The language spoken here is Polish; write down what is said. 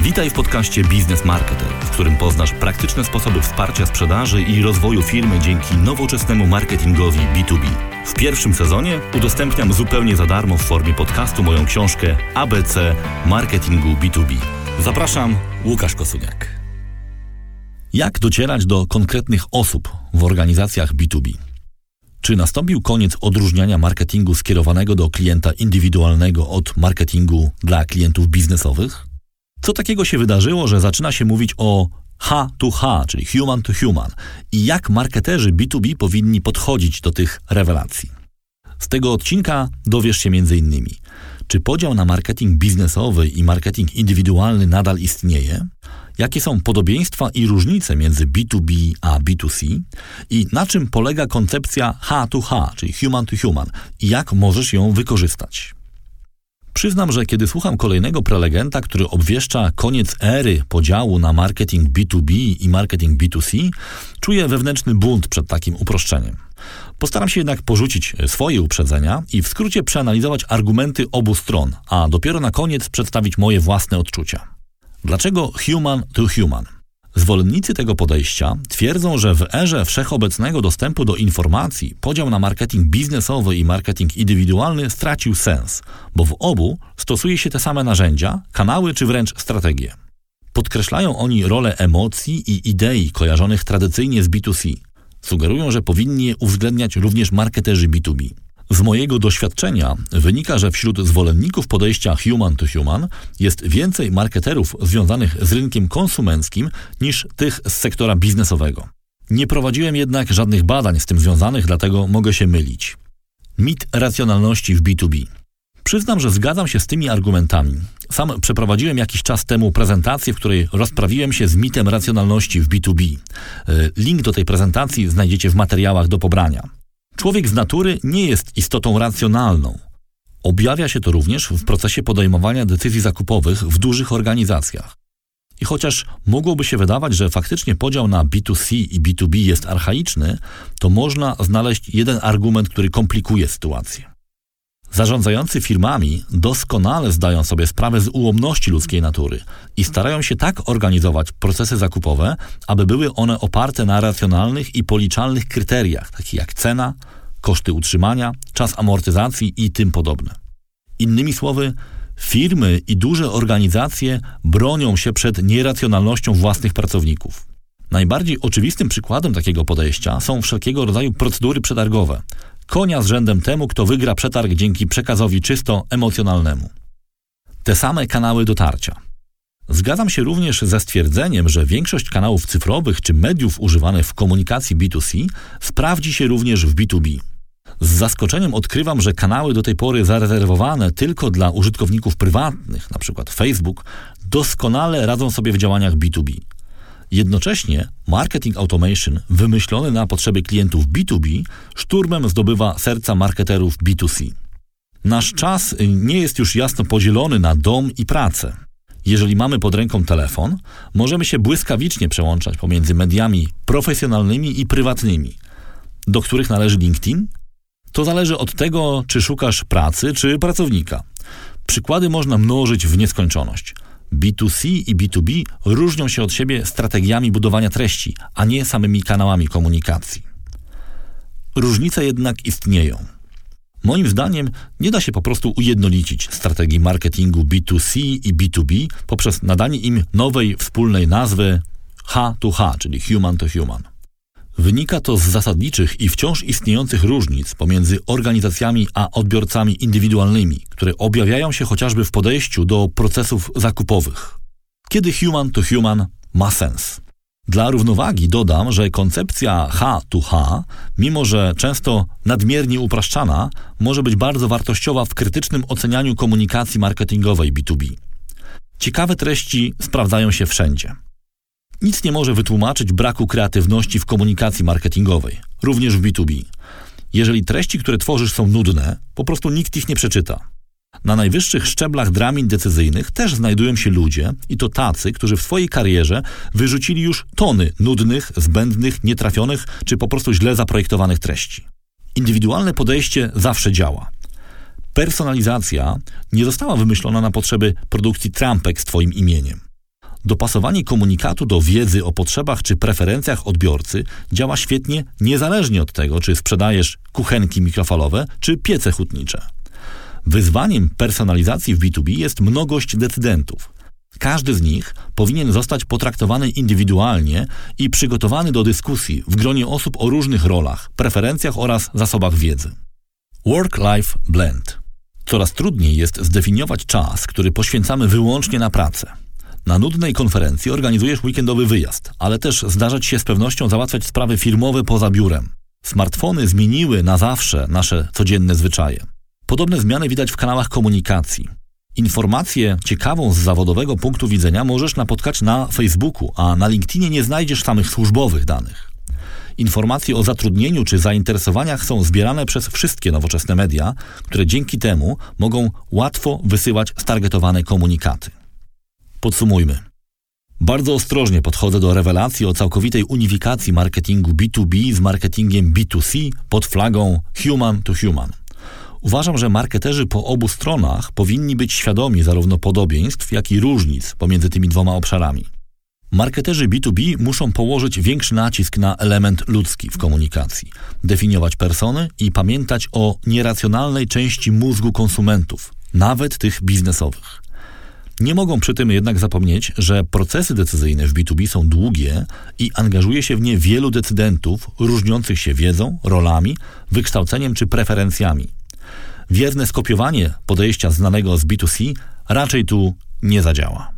Witaj w podcaście Biznes Marketer, w którym poznasz praktyczne sposoby wsparcia sprzedaży i rozwoju firmy dzięki nowoczesnemu marketingowi B2B. W pierwszym sezonie udostępniam zupełnie za darmo w formie podcastu moją książkę ABC Marketingu B2B. Zapraszam, Łukasz Kosuniak. Jak docierać do konkretnych osób w organizacjach B2B? Czy nastąpił koniec odróżniania marketingu skierowanego do klienta indywidualnego od marketingu dla klientów biznesowych? Co takiego się wydarzyło, że zaczyna się mówić o H to H, czyli human to human i jak marketerzy B2B powinni podchodzić do tych rewelacji? Z tego odcinka dowiesz się m.in. czy podział na marketing biznesowy i marketing indywidualny nadal istnieje, jakie są podobieństwa i różnice między B2B a B2C i na czym polega koncepcja H to H, czyli human to human i jak możesz ją wykorzystać. Przyznam, że kiedy słucham kolejnego prelegenta, który obwieszcza koniec ery podziału na marketing B2B i marketing B2C, czuję wewnętrzny bunt przed takim uproszczeniem. Postaram się jednak porzucić swoje uprzedzenia i w skrócie przeanalizować argumenty obu stron, a dopiero na koniec przedstawić moje własne odczucia. Dlaczego human to human? Zwolennicy tego podejścia twierdzą, że w erze wszechobecnego dostępu do informacji podział na marketing biznesowy i marketing indywidualny stracił sens, bo w obu stosuje się te same narzędzia, kanały czy wręcz strategie. Podkreślają oni rolę emocji i idei kojarzonych tradycyjnie z B2C. Sugerują, że powinni je uwzględniać również marketerzy B2B. Z mojego doświadczenia wynika, że wśród zwolenników podejścia human to human jest więcej marketerów związanych z rynkiem konsumenckim niż tych z sektora biznesowego. Nie prowadziłem jednak żadnych badań z tym związanych, dlatego mogę się mylić. Mit racjonalności w B2B. Przyznam, że zgadzam się z tymi argumentami. Sam przeprowadziłem jakiś czas temu prezentację, w której rozprawiłem się z mitem racjonalności w B2B. E, link do tej prezentacji znajdziecie w materiałach do pobrania. Człowiek z natury nie jest istotą racjonalną. Objawia się to również w procesie podejmowania decyzji zakupowych w dużych organizacjach. I chociaż mogłoby się wydawać, że faktycznie podział na B2C i B2B jest archaiczny, to można znaleźć jeden argument, który komplikuje sytuację. Zarządzający firmami doskonale zdają sobie sprawę z ułomności ludzkiej natury i starają się tak organizować procesy zakupowe, aby były one oparte na racjonalnych i policzalnych kryteriach, takich jak cena, koszty utrzymania, czas amortyzacji i tym podobne. Innymi słowy, firmy i duże organizacje bronią się przed nieracjonalnością własnych pracowników. Najbardziej oczywistym przykładem takiego podejścia są wszelkiego rodzaju procedury przetargowe, konia z rzędem temu, kto wygra przetarg dzięki przekazowi czysto emocjonalnemu. Te same kanały dotarcia. Zgadzam się również ze stwierdzeniem, że większość kanałów cyfrowych czy mediów używanych w komunikacji B2C sprawdzi się również w B2B. Z zaskoczeniem odkrywam, że kanały do tej pory zarezerwowane tylko dla użytkowników prywatnych, np. Facebook, doskonale radzą sobie w działaniach B2B. Jednocześnie marketing automation wymyślony na potrzeby klientów B2B szturmem zdobywa serca marketerów B2C. Nasz czas nie jest już jasno podzielony na dom i pracę. Jeżeli mamy pod ręką telefon, możemy się błyskawicznie przełączać pomiędzy mediami profesjonalnymi i prywatnymi, do których należy LinkedIn. To zależy od tego, czy szukasz pracy, czy pracownika. Przykłady można mnożyć w nieskończoność. B2C i B2B różnią się od siebie strategiami budowania treści, a nie samymi kanałami komunikacji. Różnice jednak istnieją. Moim zdaniem nie da się po prostu ujednolicić strategii marketingu B2C i B2B poprzez nadanie im nowej wspólnej nazwy H to H, czyli human to human. Wynika to z zasadniczych i wciąż istniejących różnic pomiędzy organizacjami a odbiorcami indywidualnymi, które objawiają się chociażby w podejściu do procesów zakupowych. Kiedy human to human ma sens? Dla równowagi dodam, że koncepcja H to H, mimo że często nadmiernie upraszczana, może być bardzo wartościowa w krytycznym ocenianiu komunikacji marketingowej B2B. Ciekawe treści sprawdzają się wszędzie. Nic nie może wytłumaczyć braku kreatywności w komunikacji marketingowej, również w B2B. Jeżeli treści, które tworzysz są nudne, po prostu nikt ich nie przeczyta. Na najwyższych szczeblach dramin decyzyjnych też znajdują się ludzie, i to tacy, którzy w swojej karierze wyrzucili już tony nudnych, zbędnych, nietrafionych czy po prostu źle zaprojektowanych treści. Indywidualne podejście zawsze działa. Personalizacja nie została wymyślona na potrzeby produkcji trampek z Twoim imieniem. Dopasowanie komunikatu do wiedzy o potrzebach czy preferencjach odbiorcy działa świetnie niezależnie od tego, czy sprzedajesz kuchenki mikrofalowe czy piece hutnicze. Wyzwaniem personalizacji w B2B jest mnogość decydentów. Każdy z nich powinien zostać potraktowany indywidualnie i przygotowany do dyskusji w gronie osób o różnych rolach, preferencjach oraz zasobach wiedzy. Work-life blend. Coraz trudniej jest zdefiniować czas, który poświęcamy wyłącznie na pracę. Na nudnej konferencji organizujesz weekendowy wyjazd, ale też zdarzać się z pewnością załatwiać sprawy firmowe poza biurem. Smartfony zmieniły na zawsze nasze codzienne zwyczaje. Podobne zmiany widać w kanałach komunikacji. Informację ciekawą z zawodowego punktu widzenia możesz napotkać na Facebooku, a na LinkedInie nie znajdziesz samych służbowych danych. Informacje o zatrudnieniu czy zainteresowaniach są zbierane przez wszystkie nowoczesne media, które dzięki temu mogą łatwo wysyłać stargetowane komunikaty. Podsumujmy. Bardzo ostrożnie podchodzę do rewelacji o całkowitej unifikacji marketingu B2B z marketingiem B2C pod flagą human to human. Uważam, że marketerzy po obu stronach powinni być świadomi zarówno podobieństw, jak i różnic pomiędzy tymi dwoma obszarami. Marketerzy B2B muszą położyć większy nacisk na element ludzki w komunikacji, definiować persony i pamiętać o nieracjonalnej części mózgu konsumentów, nawet tych biznesowych. Nie mogą przy tym jednak zapomnieć, że procesy decyzyjne w B2B są długie i angażuje się w nie wielu decydentów różniących się wiedzą, rolami, wykształceniem czy preferencjami. Wierne skopiowanie podejścia znanego z B2C raczej tu nie zadziała.